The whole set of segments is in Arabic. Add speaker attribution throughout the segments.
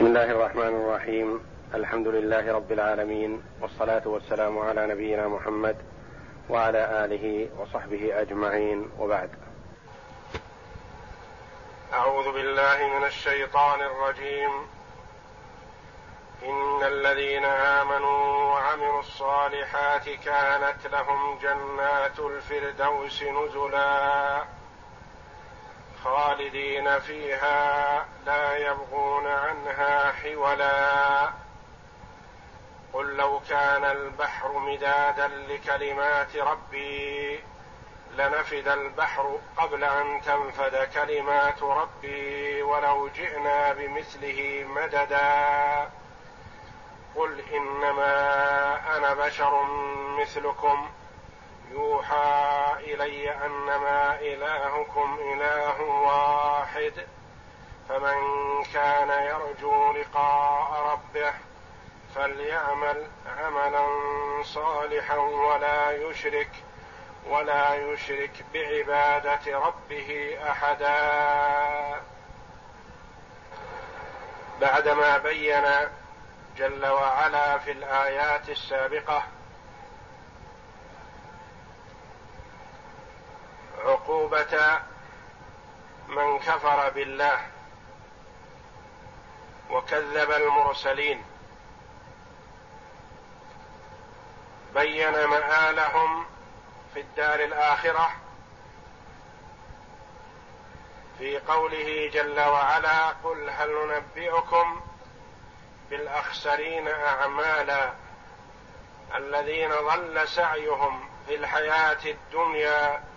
Speaker 1: بسم الله الرحمن الرحيم. الحمد لله رب العالمين والصلاة والسلام على نبينا محمد وعلى آله وصحبه أجمعين. وبعد.
Speaker 2: أعوذ بالله من الشيطان الرجيم. إن الذين آمنوا وعملوا الصالحات كانت لهم جنات الفردوس نزلا. خالدين فيها لا يبغون عنها حولا. قل لو كان البحر مدادا لكلمات ربي لنفد البحر قبل أن تنفد كلمات ربي ولو جئنا بمثله مددا. قل إنما أنا بشر مثلكم. يوحى إلي أنما إلهكم إله واحد فمن كان يرجو لقاء ربه فليعمل عملا صالحا ولا يشرك ولا يشرك بعبادة ربه أحدا. بعدما بين جل وعلا في الآيات السابقة عقوبة من كفر بالله وكذب المرسلين. بين مآلهم في الدار الآخرة في قوله جل وعلا قل هل ننبئكم بالأخسرين أعمالا الذين ضل سعيهم في الحياة الدنيا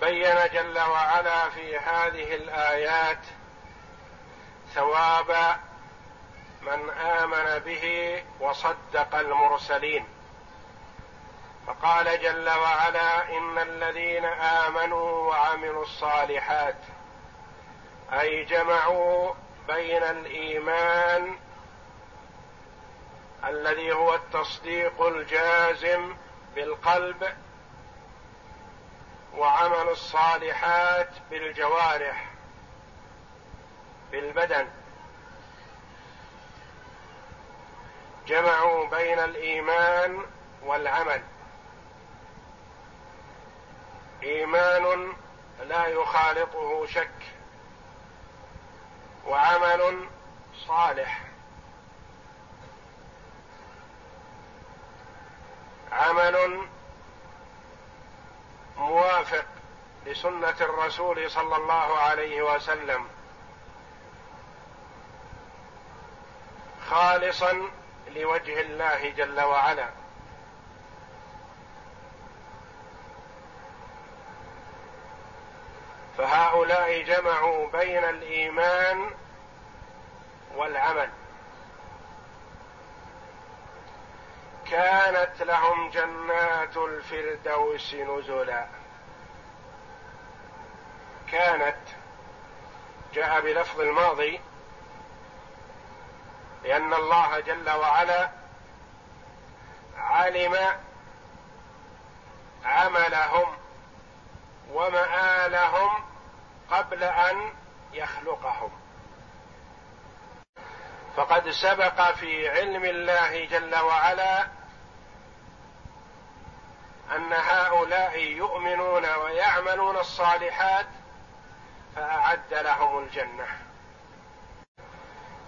Speaker 2: بين جل وعلا في هذه الآيات ثواب من آمن به وصدق المرسلين. فقال جل وعلا إن الذين آمنوا وعملوا الصالحات أي جمعوا بين الإيمان الذي هو التصديق الجازم بالقلب وعمل الصالحات بالجوارح بالبدن. جمعوا بين الإيمان والعمل. إيمان لا يخالطه شك وعمل صالح. عمل موافق لسنة الرسول صلى الله عليه وسلم. خالصا لوجه الله جل وعلا. فهؤلاء جمعوا بين الإيمان والعمل. كانت لهم جنات الفردوس نزلا. كانت جاء بلفظ الماضي لأن الله جل وعلا علم عملهم ومآلهم قبل أن يخلقهم. فقد سبق في علم الله جل وعلا أن هؤلاء يؤمنون ويعملون الصالحات فأعد لهم الجنة.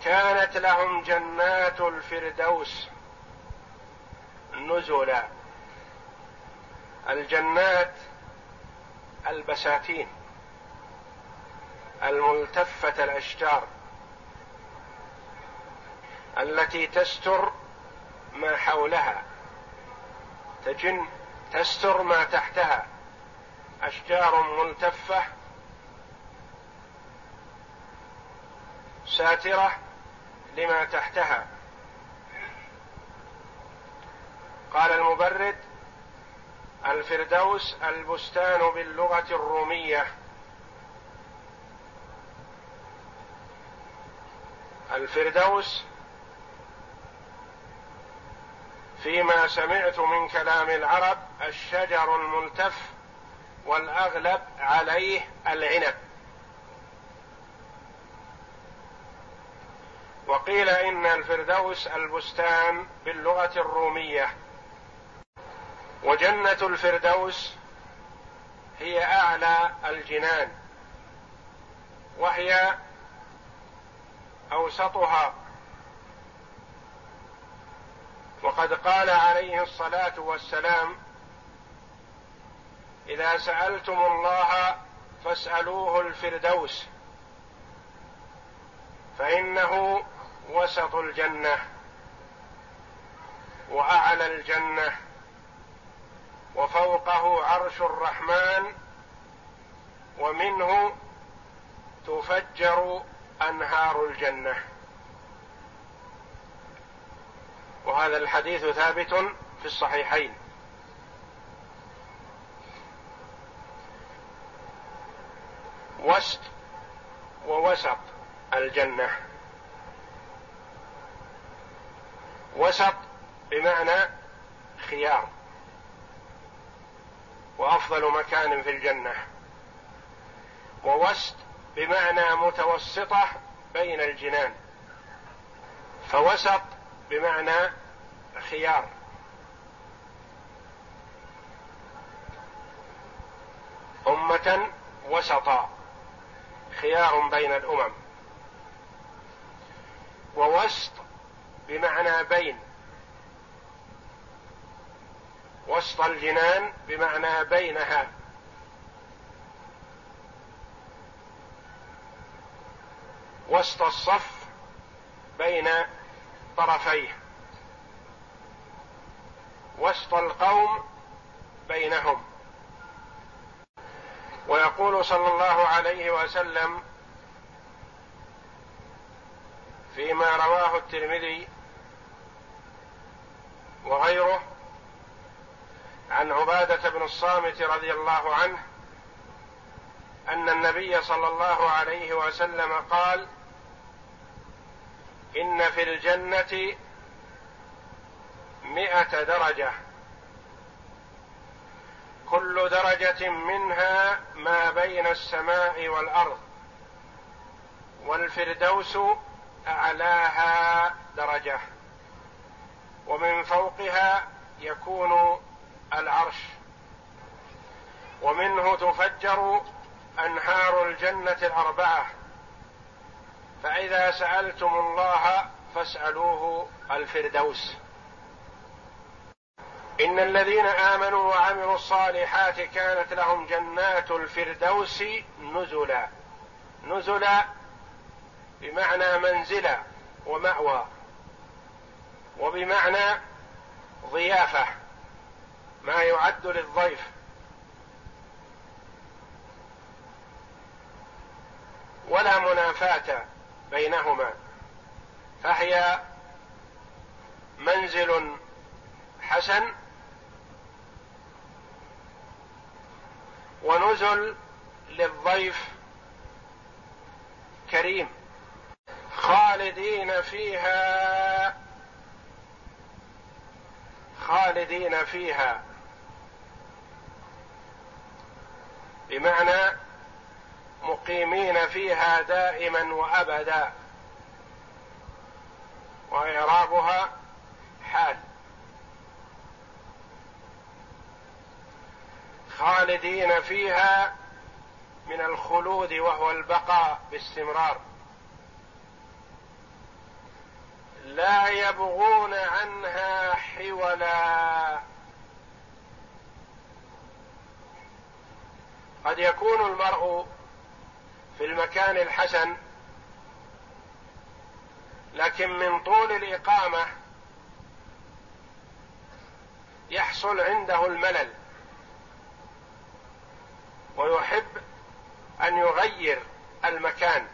Speaker 2: كانت لهم جنات الفردوس نزلا. الجنات البساتين الملتفة الأشجار التي تستر ما حولها تجن تستر ما تحتها. أشجار ملتفة. ساترة لما تحتها. قال المبرد الفردوس البستان باللغة الرومية. الفردوس فيما سمعت من كلام العرب الشجر الملتف والأغلب عليه العنب. وقيل إن الفردوس البستان باللغة الرومية. وجنة الفردوس هي أعلى الجنان وهي أوسطها وقد قال عليه الصلاة والسلام إذا سألتم الله فاسألوه الفردوس فإنه وسط الجنة وأعلى الجنة وفوقه عرش الرحمن ومنه تفجر أنهار الجنة. وهذا الحديث ثابت في الصحيحين. وسط ووسط الجنة. وسط بمعنى خيار. وأفضل مكان في الجنة. ووسط بمعنى متوسطة بين الجنان. فوسط بمعنى خيار. أمة وسطا. خيار بين الأمم. ووسط بمعنى بين. وسط الجنان بمعنى بينها. وسط الصف بين طرفيه. وسط القوم بينهم. ويقول صلى الله عليه وسلم فيما رواه الترمذي وغيره عن عبادة بن الصامت رضي الله عنه أن النبي صلى الله عليه وسلم قال إن في الجنة مائه درجة. كل درجة منها ما بين السماء والأرض. والفردوس أعلاها درجة. ومن فوقها يكون العرش. ومنه تفجر أنهار الجنة الأربعة. فإذا سألتم الله فاسألوه الفردوس. إن الذين آمنوا وعملوا الصالحات كانت لهم جنات الفردوس نزلا. نزلا بمعنى منزلا ومأوى. وبمعنى ضيافة. ما يعد للضيف. ولا منافاة. بينهما فهي منزل حسن ونزل للضيف كريم خالدين فيها خالدين فيها. بمعنى مقيمين فيها دائما وأبدا. وإعرابها حال. خالدين فيها من الخلود وهو البقاء باستمرار. لا يبغون عنها حولا. قد يكون المرء في المكان الحسن لكن من طول الإقامة يحصل عنده الملل ويحب أن يغير المكان.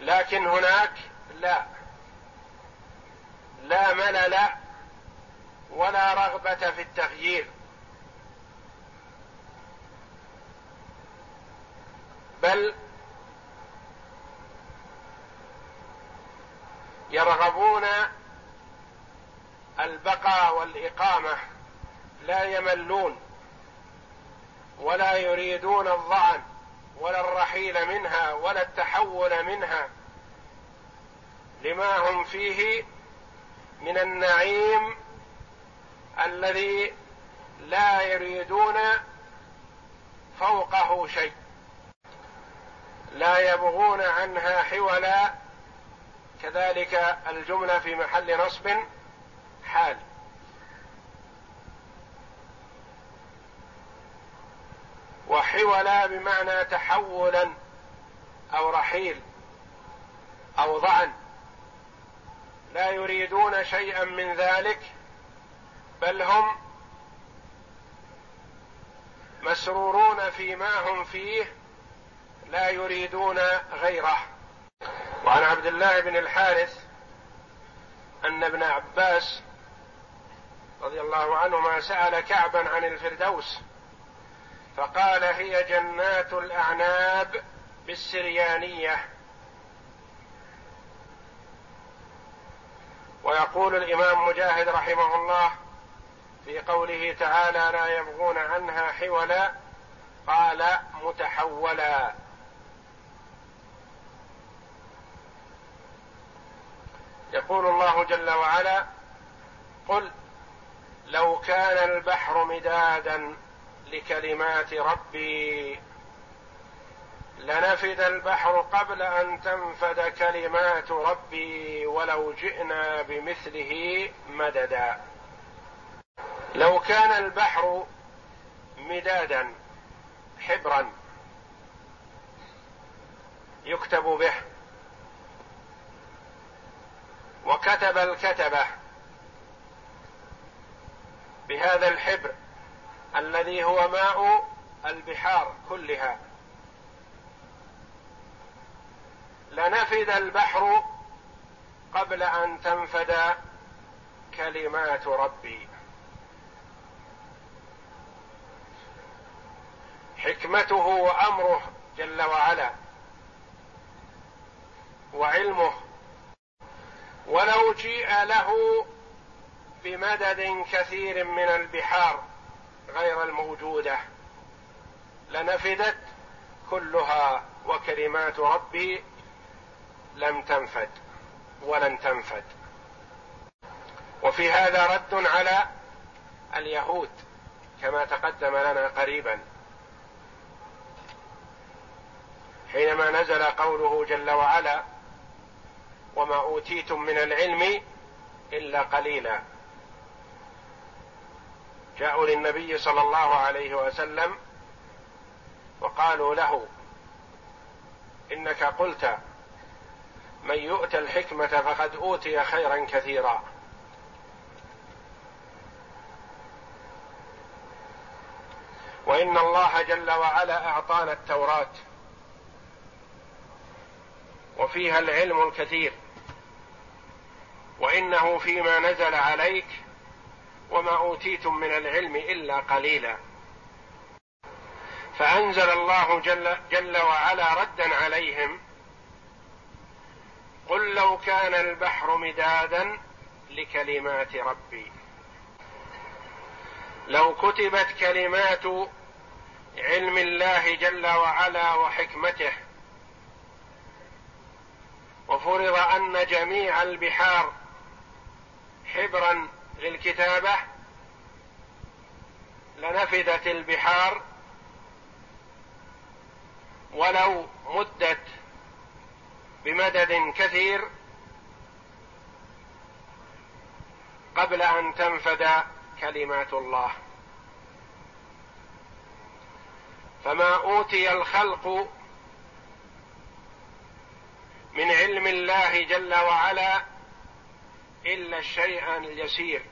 Speaker 2: لكن هناك لا لا ملل ولا رغبة في التغيير. بل يرغبون البقاء والإقامة لا يملون ولا يريدون الظعن ولا الرحيل منها ولا التحول منها لما هم فيه من النعيم الذي لا يريدون فوقه شيء. لا يبغون عنها حولا كذلك الجملة في محل نصب حال. وحولا بمعنى تحولا أو رحيل أو ضعن. لا يريدون شيئا من ذلك بل هم مسرورون فيما هم فيه لا يريدون غيره. وعن عبد الله بن الحارث أن ابن عباس رضي الله عنهما سأل كعبا عن الفردوس فقال هي جنات الأعناب بالسريانية. ويقول الإمام مجاهد رحمه الله في قوله تعالى لا يبغون عنها حولا. قال متحولا. يقول الله جل وعلا قل لو كان البحر مدادا لكلمات ربي لنفد البحر قبل أن تنفد كلمات ربي ولو جئنا بمثله مددا. لو كان البحر مدادا حبرا يكتب به وكتب الكتبة بهذا الحبر الذي هو ماء البحار كلها. لنفد البحر قبل أن تنفد كلمات ربي. حكمته وأمره جل وعلا وعلمه ولو جيء له بمدد كثير من البحار غير الموجودة لنفدت كلها وكلمات ربي لم تنفد ولن تنفد. وفي هذا رد على اليهود كما تقدم لنا قريبا. حينما نزل قوله جل وعلا وما أوتيتم من العلم إلا قليلا. جاءوا للنبي صلى الله عليه وسلم وقالوا له إنك قلت من يؤتى الحكمة فقد أوتي خيرا كثيرا. وإن الله جل وعلا أعطانا التوراة وفيها العلم الكثير. وإنه فيما نزل عليك وما أوتيتم من العلم إلا قليلا. فأنزل الله جل, جل وعلا ردا عليهم قل لو كان البحر مدادا لكلمات ربي. لو كتبت كلمات علم الله جل وعلا وحكمته وفرض أن جميع البحار حبرا للكتابه لنفدت البحار ولو مدت بمدد كثير قبل أن تنفد كلمات الله. فما أوتي الخلق من علم الله جل وعلا الا الشيء اليسير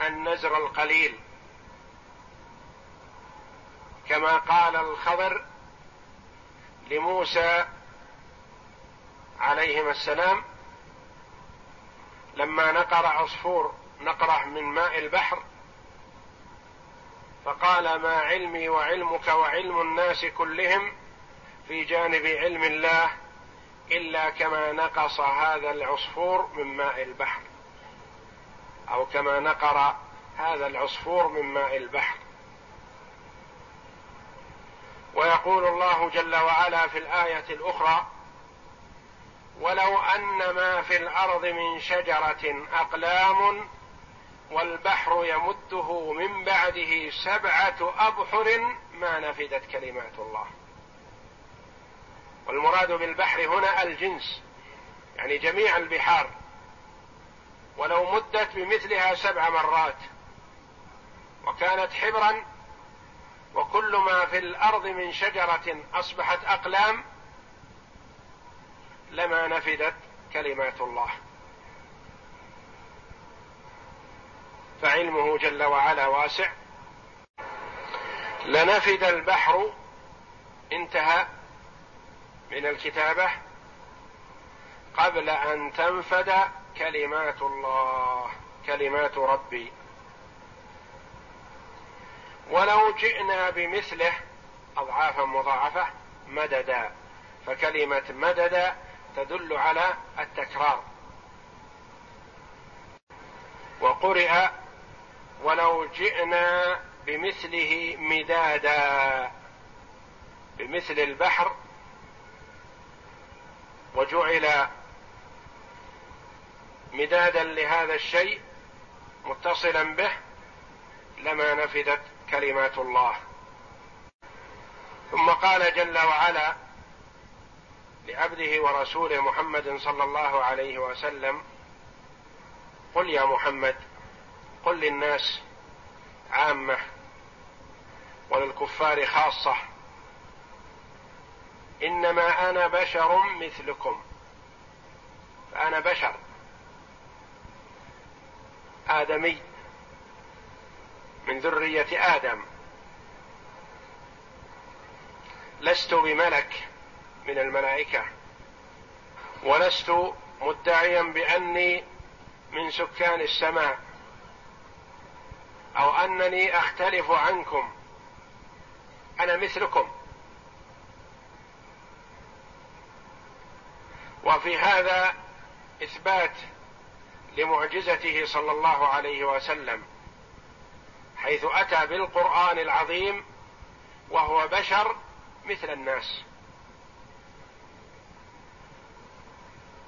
Speaker 2: النزر القليل. كما قال الخضر لموسى عليهما السلام لما نقر عصفور نقرة من ماء البحر فقال ما علمي وعلمك وعلم الناس كلهم في جانب علم الله إلا كما نقص هذا العصفور من ماء البحر. أو كما نقر هذا العصفور من ماء البحر. ويقول الله جل وعلا في الآية الأخرى ولو أن ما في الأرض من شجرة أقلام والبحر يمده من بعده سبعة أبحر ما نفدت كلمات الله. والمراد بالبحر هنا الجنس يعني جميع البحار. ولو مدت بمثلها سبع مرات وكانت حبرا وكل ما في الأرض من شجرة أصبحت أقلام لما نفدت كلمات الله. فعلمه جل وعلا واسع. لنفد البحر انتهى من الكتابة قبل أن تنفد كلمات الله كلمات ربي. ولو جئنا بمثله اضعافا مضاعفة مددا. فكلمة مدد تدل على التكرار. وقرئ ولو جئنا بمثله مدادا. بمثل البحر وجعل مدادا لهذا الشيء متصلا به لما نفدت كلمات الله. ثم قال جل وعلا لعبده ورسوله محمد صلى الله عليه وسلم قل يا محمد قل للناس عامة وللكفار خاصة إنما أنا بشر مثلكم فأنا بشر. آدمي من ذرية آدم. لست بملك من الملائكة ولست مدعيا بأني من سكان السماء أو أنني أختلف عنكم. أنا مثلكم. وفي هذا إثبات لمعجزته صلى الله عليه وسلم حيث أتى بالقرآن العظيم وهو بشر مثل الناس.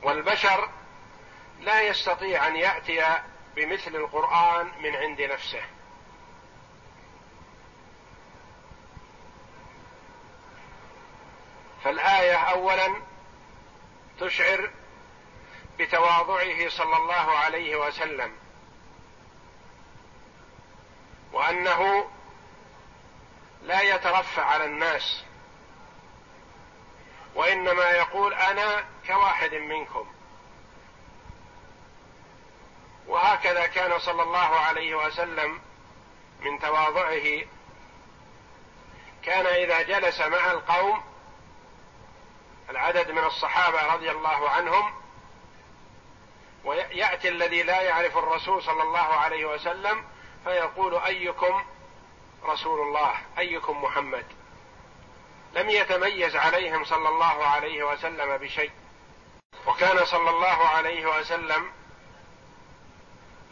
Speaker 2: والبشر لا يستطيع أن يأتي بمثل القرآن من عند نفسه. فالآية اولا تشعر بتواضعه صلى الله عليه وسلم. وأنه لا يترفع على الناس. وإنما يقول أنا كواحد منكم. وهكذا كان صلى الله عليه وسلم من تواضعه. كان إذا جلس مع القوم العدد من الصحابة رضي الله عنهم ويأتي الذي لا يعرف الرسول صلى الله عليه وسلم فيقول أيكم رسول الله؟ أيكم محمد؟ لم يتميز عليهم صلى الله عليه وسلم بشيء. وكان صلى الله عليه وسلم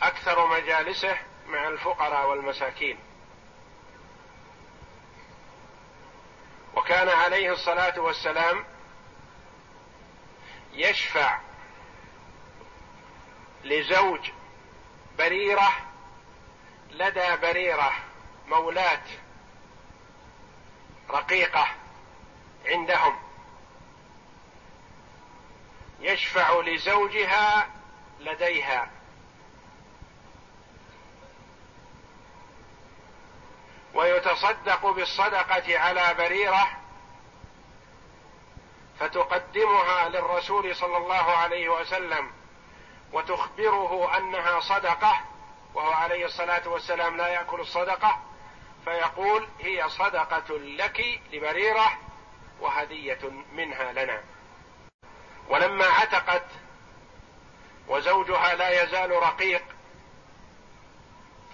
Speaker 2: أكثر مجالسه مع الفقراء والمساكين. وكان عليه الصلاة والسلام يشفع لزوج بريرة لدى بريرة مولاه رقيقة عندهم. يشفع لزوجها لديها. ويتصدق بالصدقة على بريرة فتقدمها للرسول صلى الله عليه وسلم. وتخبره أنها صدقة وهو عليه الصلاة والسلام لا يأكل الصدقة فيقول هي صدقة لك لبريرة وهدية منها لنا. ولما عتقت وزوجها لا يزال رقيق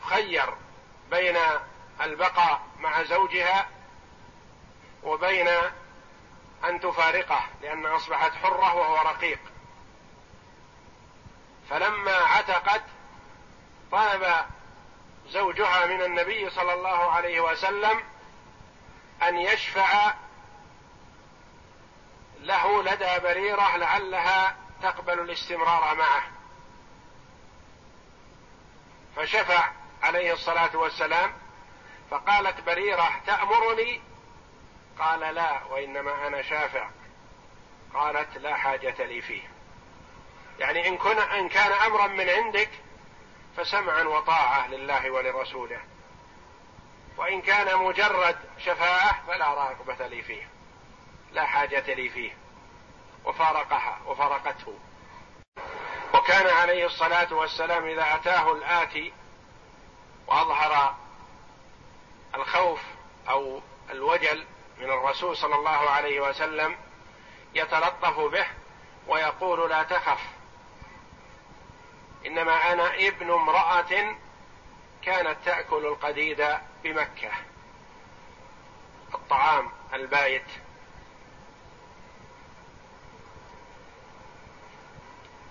Speaker 2: خير بين البقاء مع زوجها وبين أن تفارقه لأن أصبحت حرة وهو رقيق. فلما عتقت طلب زوجها من النبي صلى الله عليه وسلم أن يشفع له لدى بريرة لعلها تقبل الاستمرار معه. فشفع عليه الصلاة والسلام فقالت بريرة تأمرني؟ قال لا وإنما أنا شافع. قالت لا حاجة لي فيه. يعني إن كن إن كان أمرا من عندك فسمعا وطاعة لله ولرسوله. وإن كان مجرد شفاعة فلا رغبة لي فيه لا حاجة لي فيه. وفارقها وفارقته. وكان عليه الصلاة والسلام إذا أتاه الآتي وأظهر الخوف أو الوجل من الرسول صلى الله عليه وسلم يتلطف به ويقول لا تخف. إنما أنا ابن امرأة كانت تأكل القديد بمكة. الطعام البايت.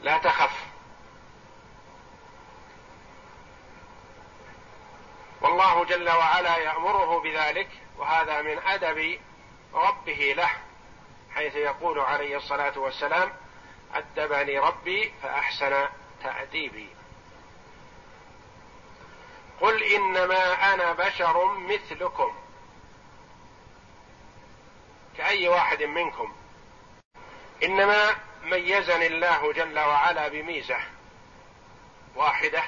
Speaker 2: لا تخف. والله جل وعلا يأمره بذلك وهذا من أدب ربه له حيث يقول عليه الصلاة والسلام أدبني ربي فأحسن تاديبي قل إنما أنا بشر مثلكم. كأي واحد منكم. إنما ميزني الله جل وعلا بميزة واحدة.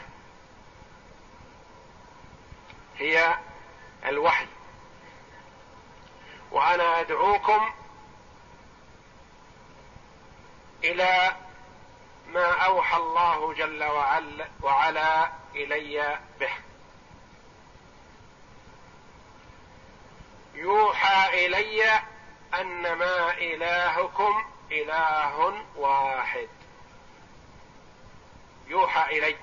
Speaker 2: هي الوحي. وأنا أدعوكم إلى ما أوحى الله جل وعلا, وعلا إلي به. يوحى إلي انما إلهكم إله واحد. يوحى إلي.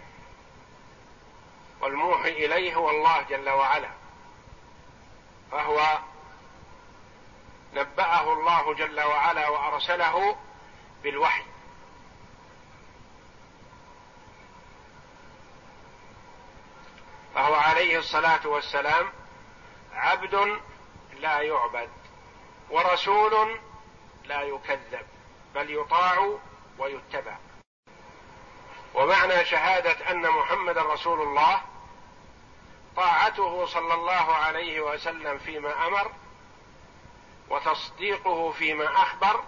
Speaker 2: والموحي إليه هو الله جل وعلا. فهو نبأه الله جل وعلا وأرسله بالوحي. فهو عليه الصلاة والسلام عبد لا يعبد ورسول لا يكذب بل يطاع ويتبع. ومعنى شهادة أن محمد رسول الله طاعته صلى الله عليه وسلم فيما أمر وتصديقه فيما أخبر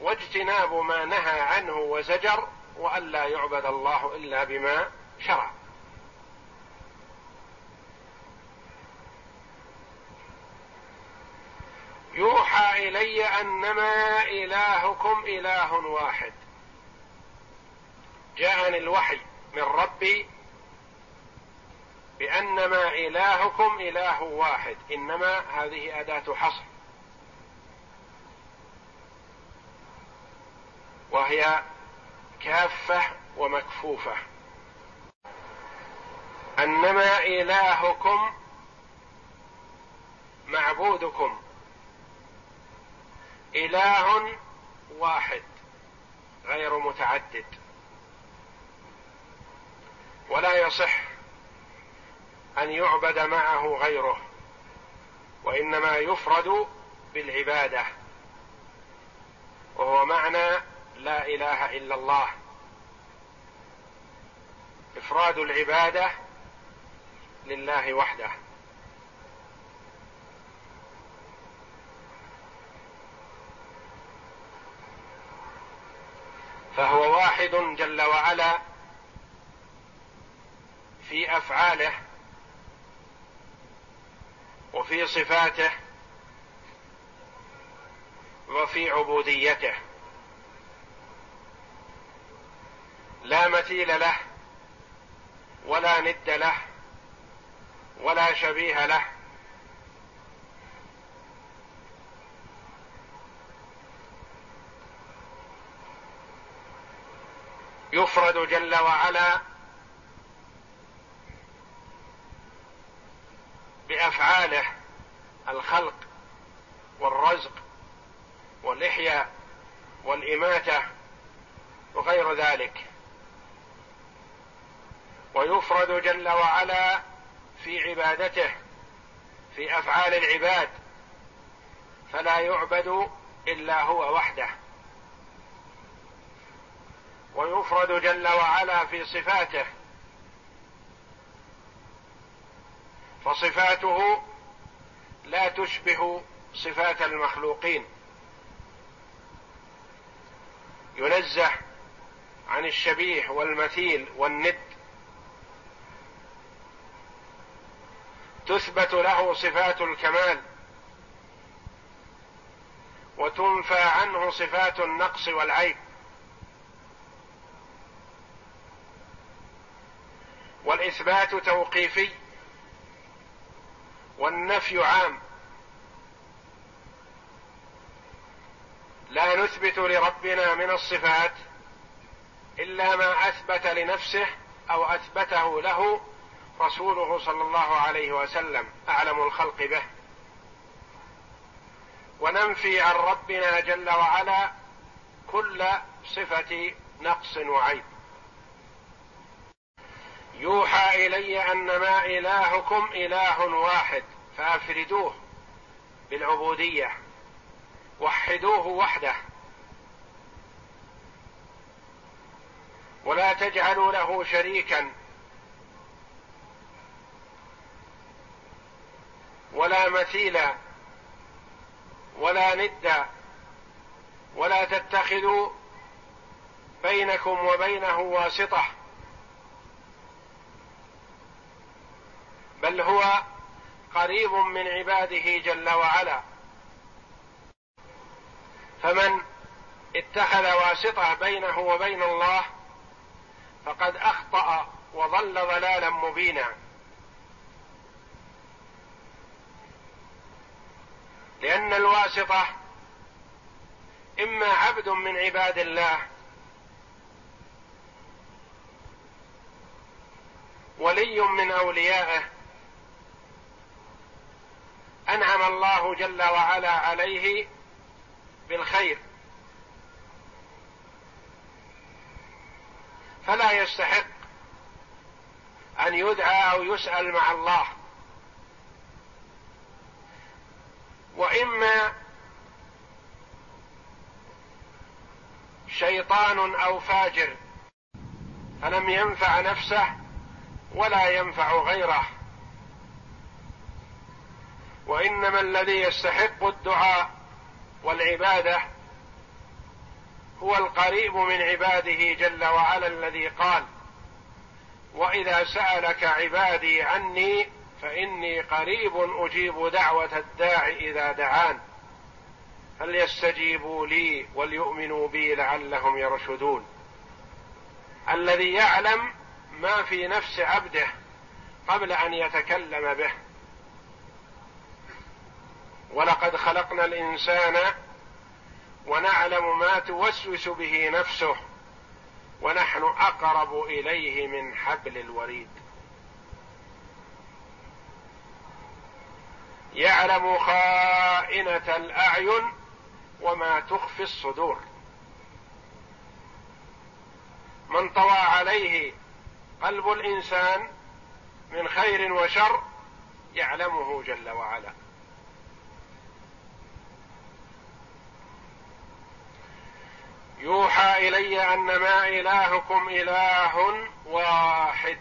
Speaker 2: واجتناب ما نهى عنه وزجر والا يعبد الله إلا بما شرع. يوحى إلي أنما إلهكم إله واحد. جاءني الوحي من ربي بأنما إلهكم إله واحد. إنما هذه أداة حصر. وهي كافة ومكفوفة. أنما إلهكم معبودكم. إله واحد غير متعدد. ولا يصح أن يعبد معه غيره وإنما يفرد بالعبادة. وهو معنى لا إله إلا الله. إفراد العبادة لله وحده. فهو واحد جل وعلا في أفعاله وفي صفاته وفي عبوديته. لا مثيل له ولا ند له ولا شبيه له. يفرد جل وعلا بأفعاله الخلق والرزق والاحياء والإماتة وغير ذلك. ويفرد جل وعلا في عبادته في أفعال العباد فلا يعبد إلا هو وحده. ويفرد جل وعلا في صفاته. فصفاته لا تشبه صفات المخلوقين. ينزه عن الشبيه والمثيل والند. تثبت له صفات الكمال. وتنفى عنه صفات النقص والعيب. والاثبات توقيفي والنفي عام. لا نثبت لربنا من الصفات إلا ما أثبت لنفسه أو أثبته له رسوله صلى الله عليه وسلم أعلم الخلق به. وننفي عن ربنا جل وعلا كل صفة نقص وعيب. يوحى إلي انما إلهكم إله واحد فأفردوه بالعبودية وحدوه وحده. ولا تجعلوا له شريكا ولا مثيلا ولا ندا ولا تتخذوا بينكم وبينه واسطة. بل هو قريب من عباده جل وعلا. فمن اتخذ واسطة بينه وبين الله فقد أخطأ وضل ضلالا مبينا. لأن الواسطة إما عبد من عباد الله ولي من أوليائه أنعم الله جل وعلا عليه بالخير. فلا يستحق أن يدعى أو يسأل مع الله. وإما شيطان أو فاجر فلم ينفع نفسه ولا ينفع غيره. وإنما الذي يستحق الدعاء والعبادة هو القريب من عباده جل وعلا الذي قال وإذا سألك عبادي عني فإني قريب أجيب دعوة الداع إذا دعان. فليستجيبوا لي وليؤمنوا بي لعلهم يرشدون. الذي يعلم ما في نفس عبده قبل أن يتكلم به. ولقد خلقنا الإنسان ونعلم ما توسوس به نفسه ونحن أقرب إليه من حبل الوريد. يعلم خائنة الأعين وما تخفي الصدور. من طوى عليه قلب الإنسان من خير وشر يعلمه جل وعلا. يوحى إلي انما إلهكم إله واحد.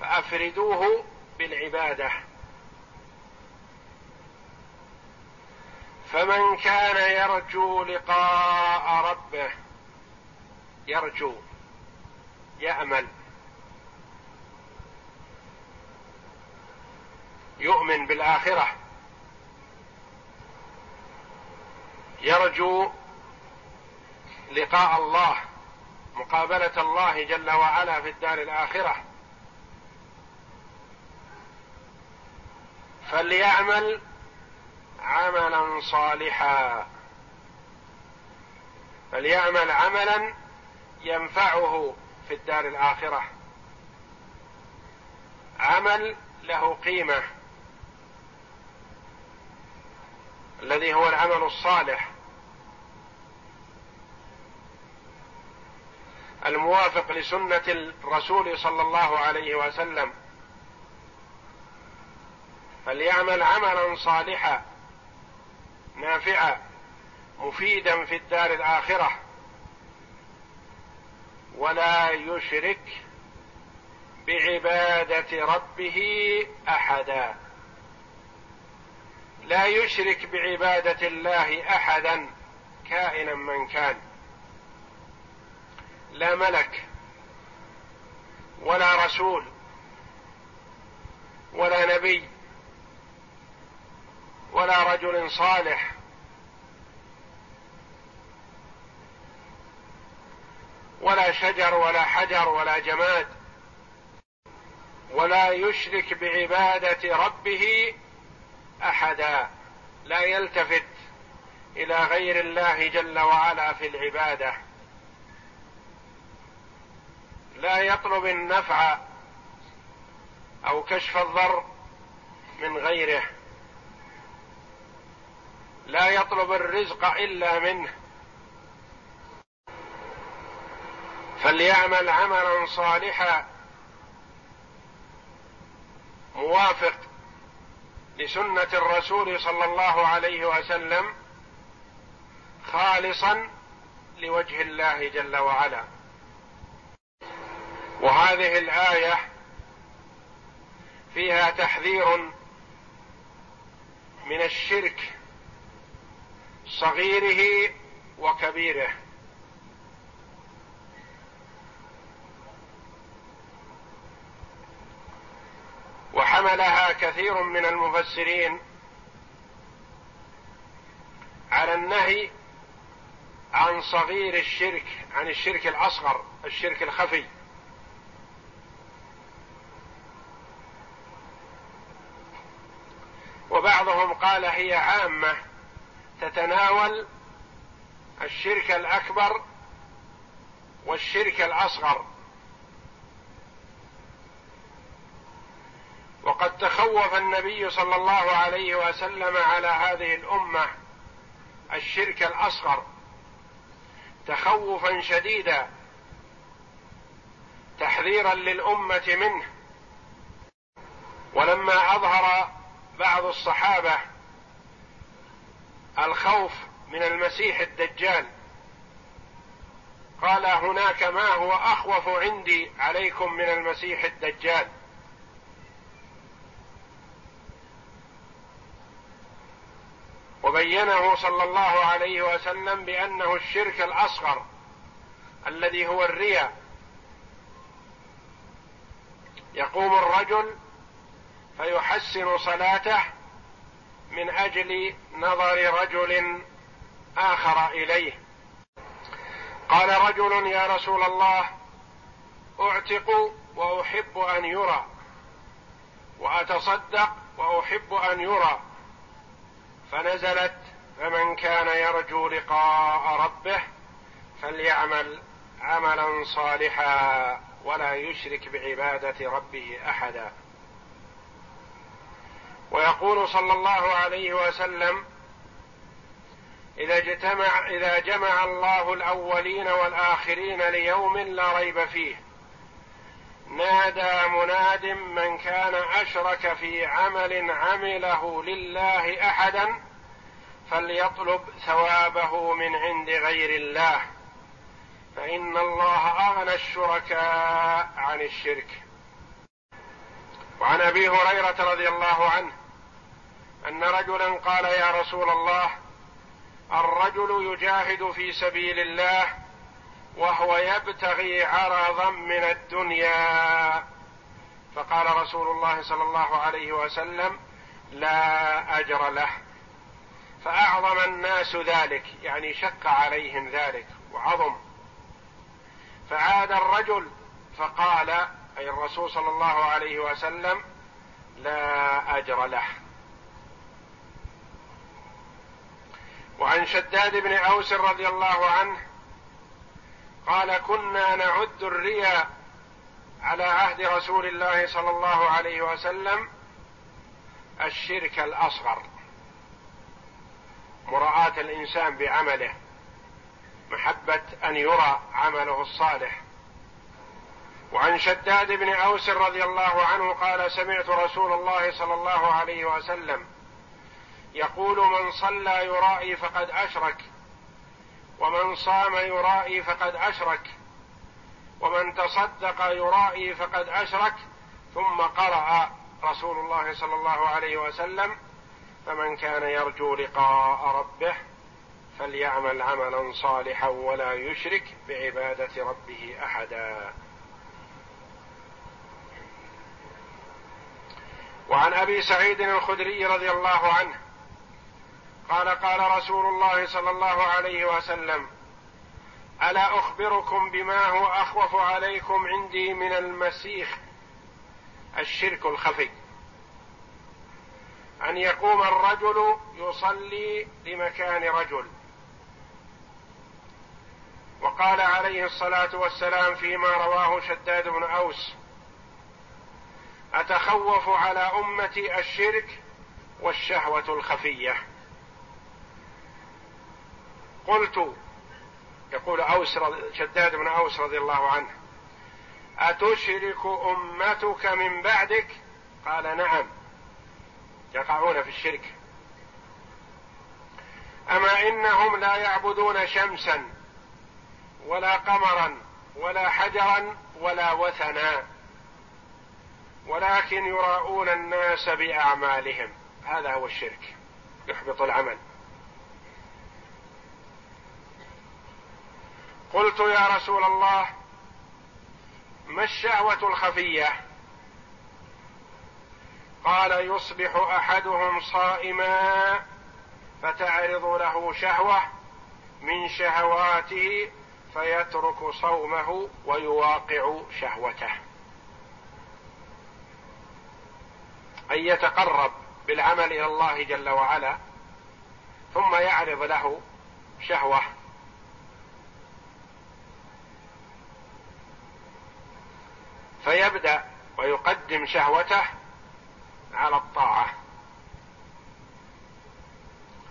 Speaker 2: فأفردوه بالعبادة. فمن كان يرجو لقاء ربه يرجو يامل يؤمن بالآخرة. يرجو لقاء الله مقابلة الله جل وعلا في الدار الآخرة. فليعمل عملا صالحا. فليعمل عملا ينفعه في الدار الآخرة. عمل له قيمة. الذي هو العمل الصالح. الموافق لسنة الرسول صلى الله عليه وسلم. فليعمل عملا صالحا نافعا مفيدا في الدار الآخرة. ولا يشرك بعبادة ربه أحدا. لا يشرك بعبادة الله أحدا كائنا من كان. لا ملك ولا رسول ولا نبي ولا رجل صالح. ولا شجر ولا حجر ولا جماد. ولا يشرك بعبادة ربه أحدا لا يلتفت إلى غير الله جل وعلا في العبادة. لا يطلب النفع أو كشف الضر من غيره. لا يطلب الرزق إلا منه. فليعمل عملا صالحا. موافق لسنه الرسول صلى الله عليه وسلم خالصا لوجه الله جل وعلا. وهذه الآية فيها تحذير من الشرك صغيره وكبيره. وحملها كثير من المفسرين على النهي عن صغير الشرك عن الشرك الأصغر الشرك الخفي. وبعضهم قال هي عامة تتناول الشرك الأكبر والشرك الأصغر. وقد تخوف النبي صلى الله عليه وسلم على هذه الأمة الشرك الأصغر تخوفا شديدا تحذيرا للأمة منه. ولما أظهر بعض الصحابة الخوف من المسيح الدجال قال هناك ما هو أخوف عندي عليكم من المسيح الدجال. وبينه صلى الله عليه وسلم بأنه الشرك الأصغر الذي هو الرياء. يقوم الرجل فيحسن صلاته من أجل نظر رجل آخر إليه. قال رجل يا رسول الله أعتق وأحب أن يرى وأتصدق وأحب أن يرى. فنزلت فمن كان يرجو لقاء ربه فليعمل عملا صالحا ولا يشرك بعبادة ربه أحدا. ويقول صلى الله عليه وسلم إذا اجتمع إذا جمع الله الأولين والآخرين ليوم لا ريب فيه نادى مناد من كان أشرك في عمل عمله لله أحدا فليطلب ثوابه من عند غير الله. فإن الله أغنى الشركاء عن الشرك. وعن أبي هريرة رضي الله عنه أن رجلا قال يا رسول الله الرجل يجاهد في سبيل الله وهو يبتغي عرضا من الدنيا. فقال رسول الله صلى الله عليه وسلم لا أجر له. فأعظم الناس ذلك يعني شق عليهم ذلك وعظم. فعاد الرجل فقال أي الرسول صلى الله عليه وسلم لا أجر له. وعن شداد بن أوس رضي الله عنه قال كنا نعد الرياء على عهد رسول الله صلى الله عليه وسلم الشرك الأصغر. مراعاة الإنسان بعمله محبة أن يرى عمله الصالح. وعن شداد بن أوس رضي الله عنه قال سمعت رسول الله صلى الله عليه وسلم يقول من صلى يرائي فقد أشرك ومن صام يرائي فقد أشرك ومن تصدق يرائي فقد أشرك ثم قرأ رسول الله صلى الله عليه وسلم فمن كان يرجو لقاء ربه فليعمل عملا صالحا ولا يشرك بعبادة ربه أحدا. وعن أبي سعيد الخدري رضي الله عنه قال قال رسول الله صلى الله عليه وسلم ألا أخبركم بما هو أخوف عليكم عندي من المسيح؟ الشرك الخفي. أن يقوم الرجل يصلي لمكان رجل. وقال عليه الصلاة والسلام فيما رواه شداد بن أوس أتخوف على امتي الشرك والشهوة الخفية. قلت يقول أوس شداد بن أوس رضي الله عنه أتشرك أمتك من بعدك؟ قال نعم. يقعون في الشرك. أما إنهم لا يعبدون شمسا ولا قمرا ولا حجرا ولا وثنا ولكن يراءون الناس بأعمالهم. هذا هو الشرك يحبط العمل. قلت يا رسول الله ما الشهوة الخفية؟ قال يصبح أحدهم صائما فتعرض له شهوة من شهواته فيترك صومه ويواقع شهوته. أن يتقرب بالعمل إلى الله جل وعلا ثم يعرض له شهوة. فيبدأ ويقدم شهوته على الطاعة.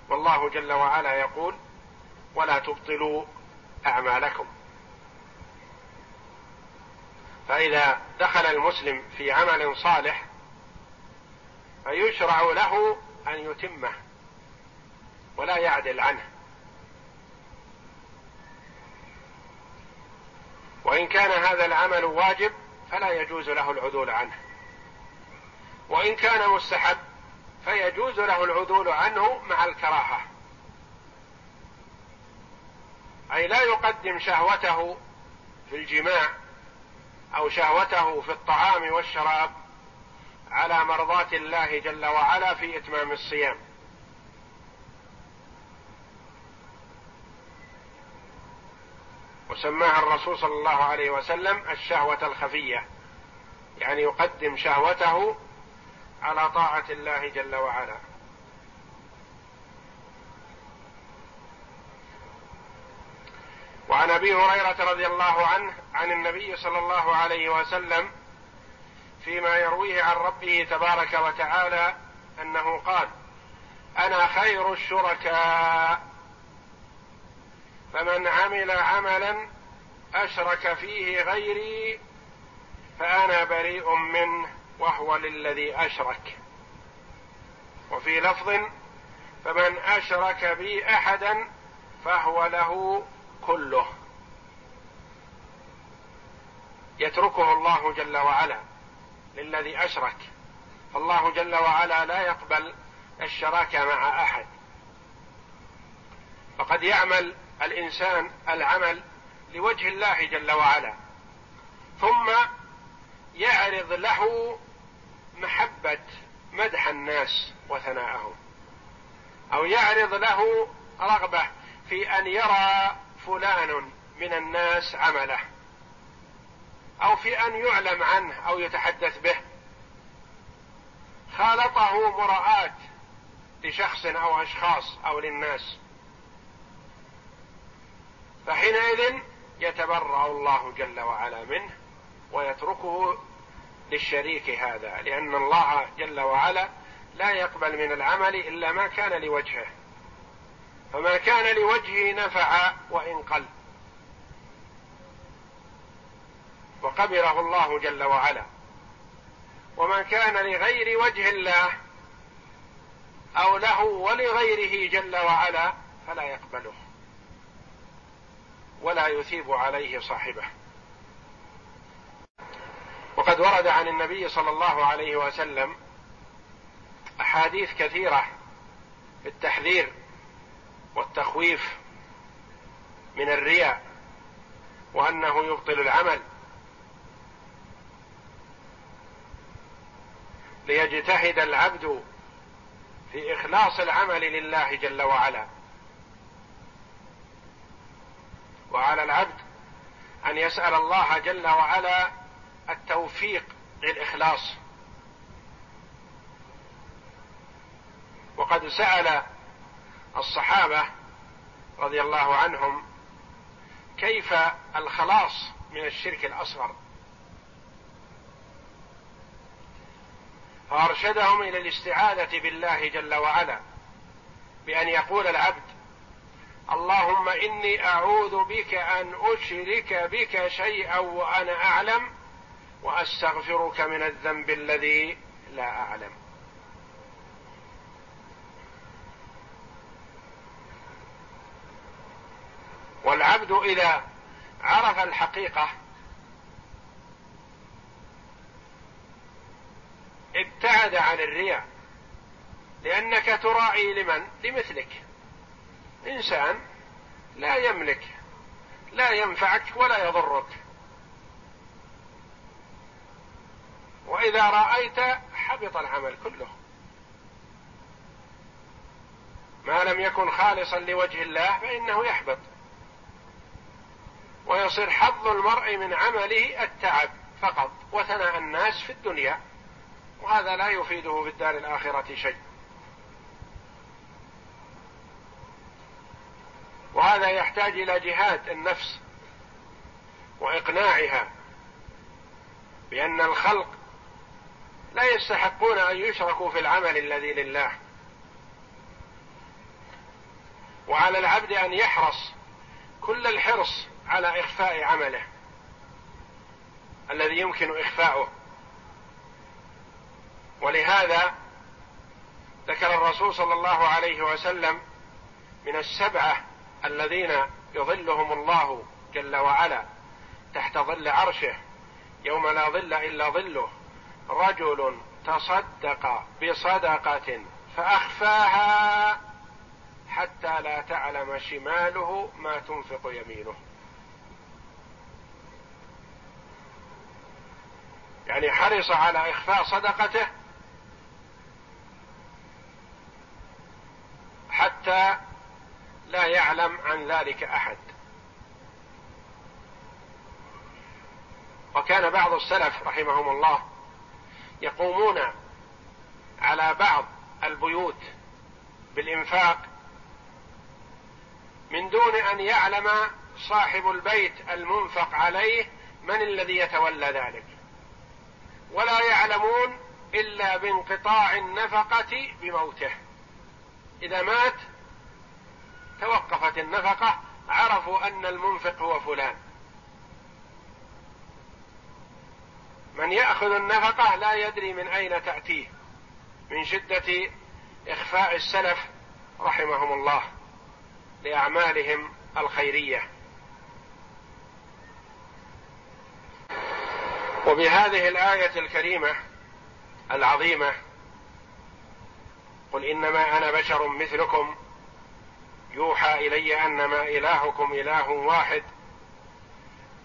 Speaker 2: والله جل وعلا يقول ولا تبطلوا أعمالكم. فإذا دخل المسلم في عمل صالح فيشرع له أن يتمه ولا يعدل عنه. وإن كان هذا العمل واجب فلا يجوز له العدول عنه. وإن كان مستحب فيجوز له العدول عنه مع الكراهة. أي لا يقدم شهوته في الجماع أو شهوته في الطعام والشراب على مرضاة الله جل وعلا في إتمام الصيام. وسماها الرسول صلى الله عليه وسلم الشهوة الخفية يعني يقدم شهوته على طاعة الله جل وعلا. وعن أبي هريرة رضي الله عنه عن النبي صلى الله عليه وسلم فيما يرويه عن ربه تبارك وتعالى أنه قال أنا خير الشركاء. فمن عمل عملا أشرك فيه غيري فأنا بريء منه. وهو للذي أشرك. وفي لفظ فمن أشرك بي أحدا فهو له كله. يتركه الله جل وعلا للذي أشرك. فالله جل وعلا لا يقبل الشراكه مع أحد. فقد يعمل الإنسان العمل لوجه الله جل وعلا. ثم يعرض له محبة مدح الناس وثناءهم أو يعرض له رغبة في أن يرى فلان من الناس عمله أو في أن يعلم عنه أو يتحدث به. خالطه مراءة لشخص أو أشخاص أو للناس. فحينئذ يتبرأ الله جل وعلا منه ويتركه للشريك هذا لأن الله جل وعلا لا يقبل من العمل إلا ما كان لوجهه. فما كان لوجهه نفع وإن قل. وقبله الله جل وعلا. وما كان لغير وجه الله أو له ولغيره جل وعلا فلا يقبله. ولا يثيب عليه صاحبه. وقد ورد عن النبي صلى الله عليه وسلم أحاديث كثيرة في التحذير والتخويف من الرياء وأنه يبطل العمل ليجتهد العبد في إخلاص العمل لله جل وعلا. وعلى العبد أن يسأل الله جل وعلا التوفيق للإخلاص. وقد سأل الصحابة رضي الله عنهم كيف الخلاص من الشرك الأصغر. فأرشدهم إلى الاستعاذة بالله جل وعلا بأن يقول العبد اللهم إني أعوذ بك أن أشرك بك شيئا وأنا أعلم وأستغفرك من الذنب الذي لا أعلم. والعبد إذا عرف الحقيقة ابتعد عن الرياء. لأنك تراعي لمن؟ لمثلك. إنسان لا يملك لا ينفعك ولا يضرك. وإذا رأيت حبط العمل كله. ما لم يكن خالصا لوجه الله فإنه يحبط. ويصير حظ المرء من عمله التعب فقط وثناء الناس في الدنيا. وهذا لا يفيده في الدار الآخرة شيء. وهذا يحتاج إلى جهاد النفس وإقناعها بأن الخلق لا يستحقون أن يشركوا في العمل الذي لله. وعلى العبد أن يحرص كل الحرص على إخفاء عمله الذي يمكن إخفاؤه. ولهذا ذكر الرسول صلى الله عليه وسلم من السبعة الذين يظلهم الله جل وعلا تحت ظل عرشه يوم لا ظل إلا ظله. رجل تصدق بصدقة فأخفاها حتى لا تعلم شماله ما تنفق يمينه. يعني حرص على إخفاء صدقته حتى لا يعلم عن ذلك أحد. وكان بعض السلف رحمهم الله يقومون على بعض البيوت بالإنفاق من دون أن يعلم صاحب البيت المنفق عليه من الذي يتولى ذلك. ولا يعلمون إلا بانقطاع النفقة بموته. إذا مات توقفت النفقة عرفوا أن المنفق هو فلان. من يأخذ النفقة لا يدري من أين تأتيه من شدة إخفاء السلف رحمهم الله لأعمالهم الخيرية. وبهذه الآية الكريمة العظيمة قل إنما أنا بشر مثلكم يوحى إلي أنما إلهكم إله واحد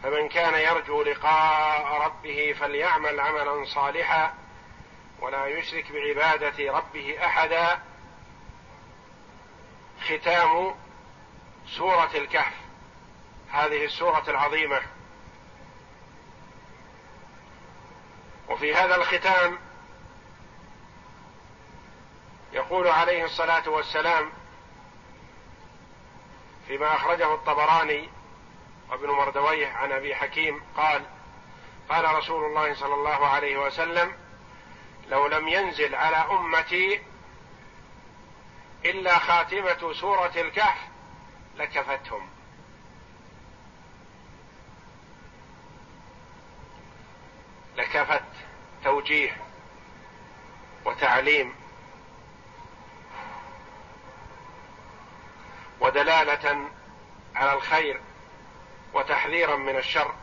Speaker 2: فمن كان يرجو لقاء ربه فليعمل عملا صالحا ولا يشرك بعبادة ربه أحدا. ختام سورة الكهف. هذه السورة العظيمة. وفي هذا الختام يقول عليه الصلاة والسلام فيما أخرجه الطبراني وابن مردويه عن أبي حكيم قال قال رسول الله صلى الله عليه وسلم لو لم ينزل على أمتي إلا خاتمة سورة الكهف لكفتهم. لكفت توجيه وتعليم ودلالة على الخير وتحذيرا من الشر.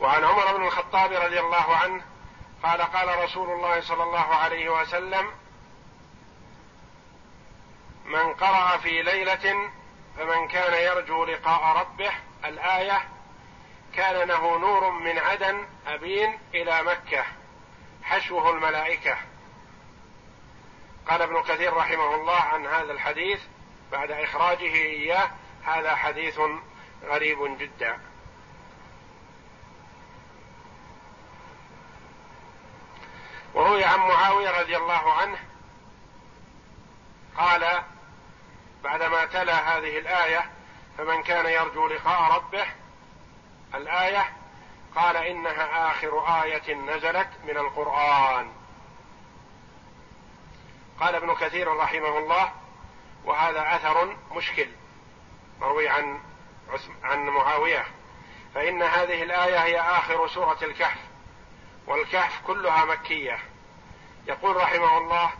Speaker 2: وعن عمر بن الخطاب رضي الله عنه قال قال رسول الله صلى الله عليه وسلم من قرأ في ليلة فمن كان يرجو لقاء ربه الآية كان له نور من عدن أبين إلى مكة حشوه الملائكة قال ابن كثير رحمه الله عن هذا الحديث بعد إخراجه إياه هذا حديث غريب جدا. وروي عن معاوية رضي الله عنه قال بعدما تلا هذه الآية فمن كان يرجو لقاء ربه الآية قال إنها آخر آية نزلت من القرآن. قال ابن كثير رحمه الله وهذا أثر مشكل. مروي عن عن معاوية. فإن هذه الآية هي آخر سورة الكهف. والكهف كلها مكية. يقول رحمه الله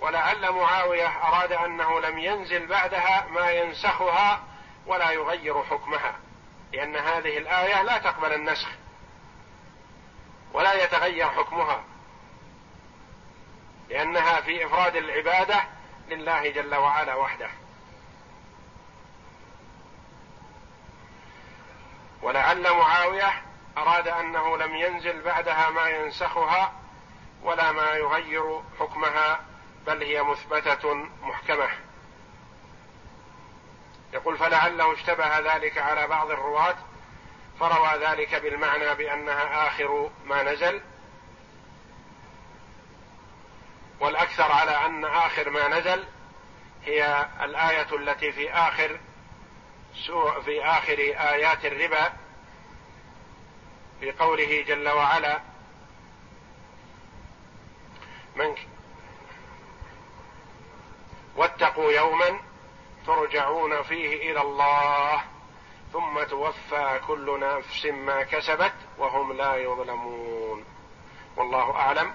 Speaker 2: ولعل معاوية أراد أنه لم ينزل بعدها ما ينسخها ولا يغير حكمها لأن هذه الآية لا تقبل النسخ ولا يتغير حكمها لأنها في إفراد العبادة لله جل وعلا وحده. ولعل معاوية أراد أنه لم ينزل بعدها ما ينسخها ولا ما يغير حكمها بل هي مثبتة محكمة. يقول فلعله اشتبه ذلك على بعض الرواة فروى ذلك بالمعنى بأنها آخر ما نزل والأكثر على أن آخر ما نزل هي الآية التي في آخر في آخر آيات الربا في قوله جل وعلا من واتقوا يوما ترجعون فيه إلى الله ثم توفى كل نفس ما كسبت وهم لا يظلمون. والله أعلم.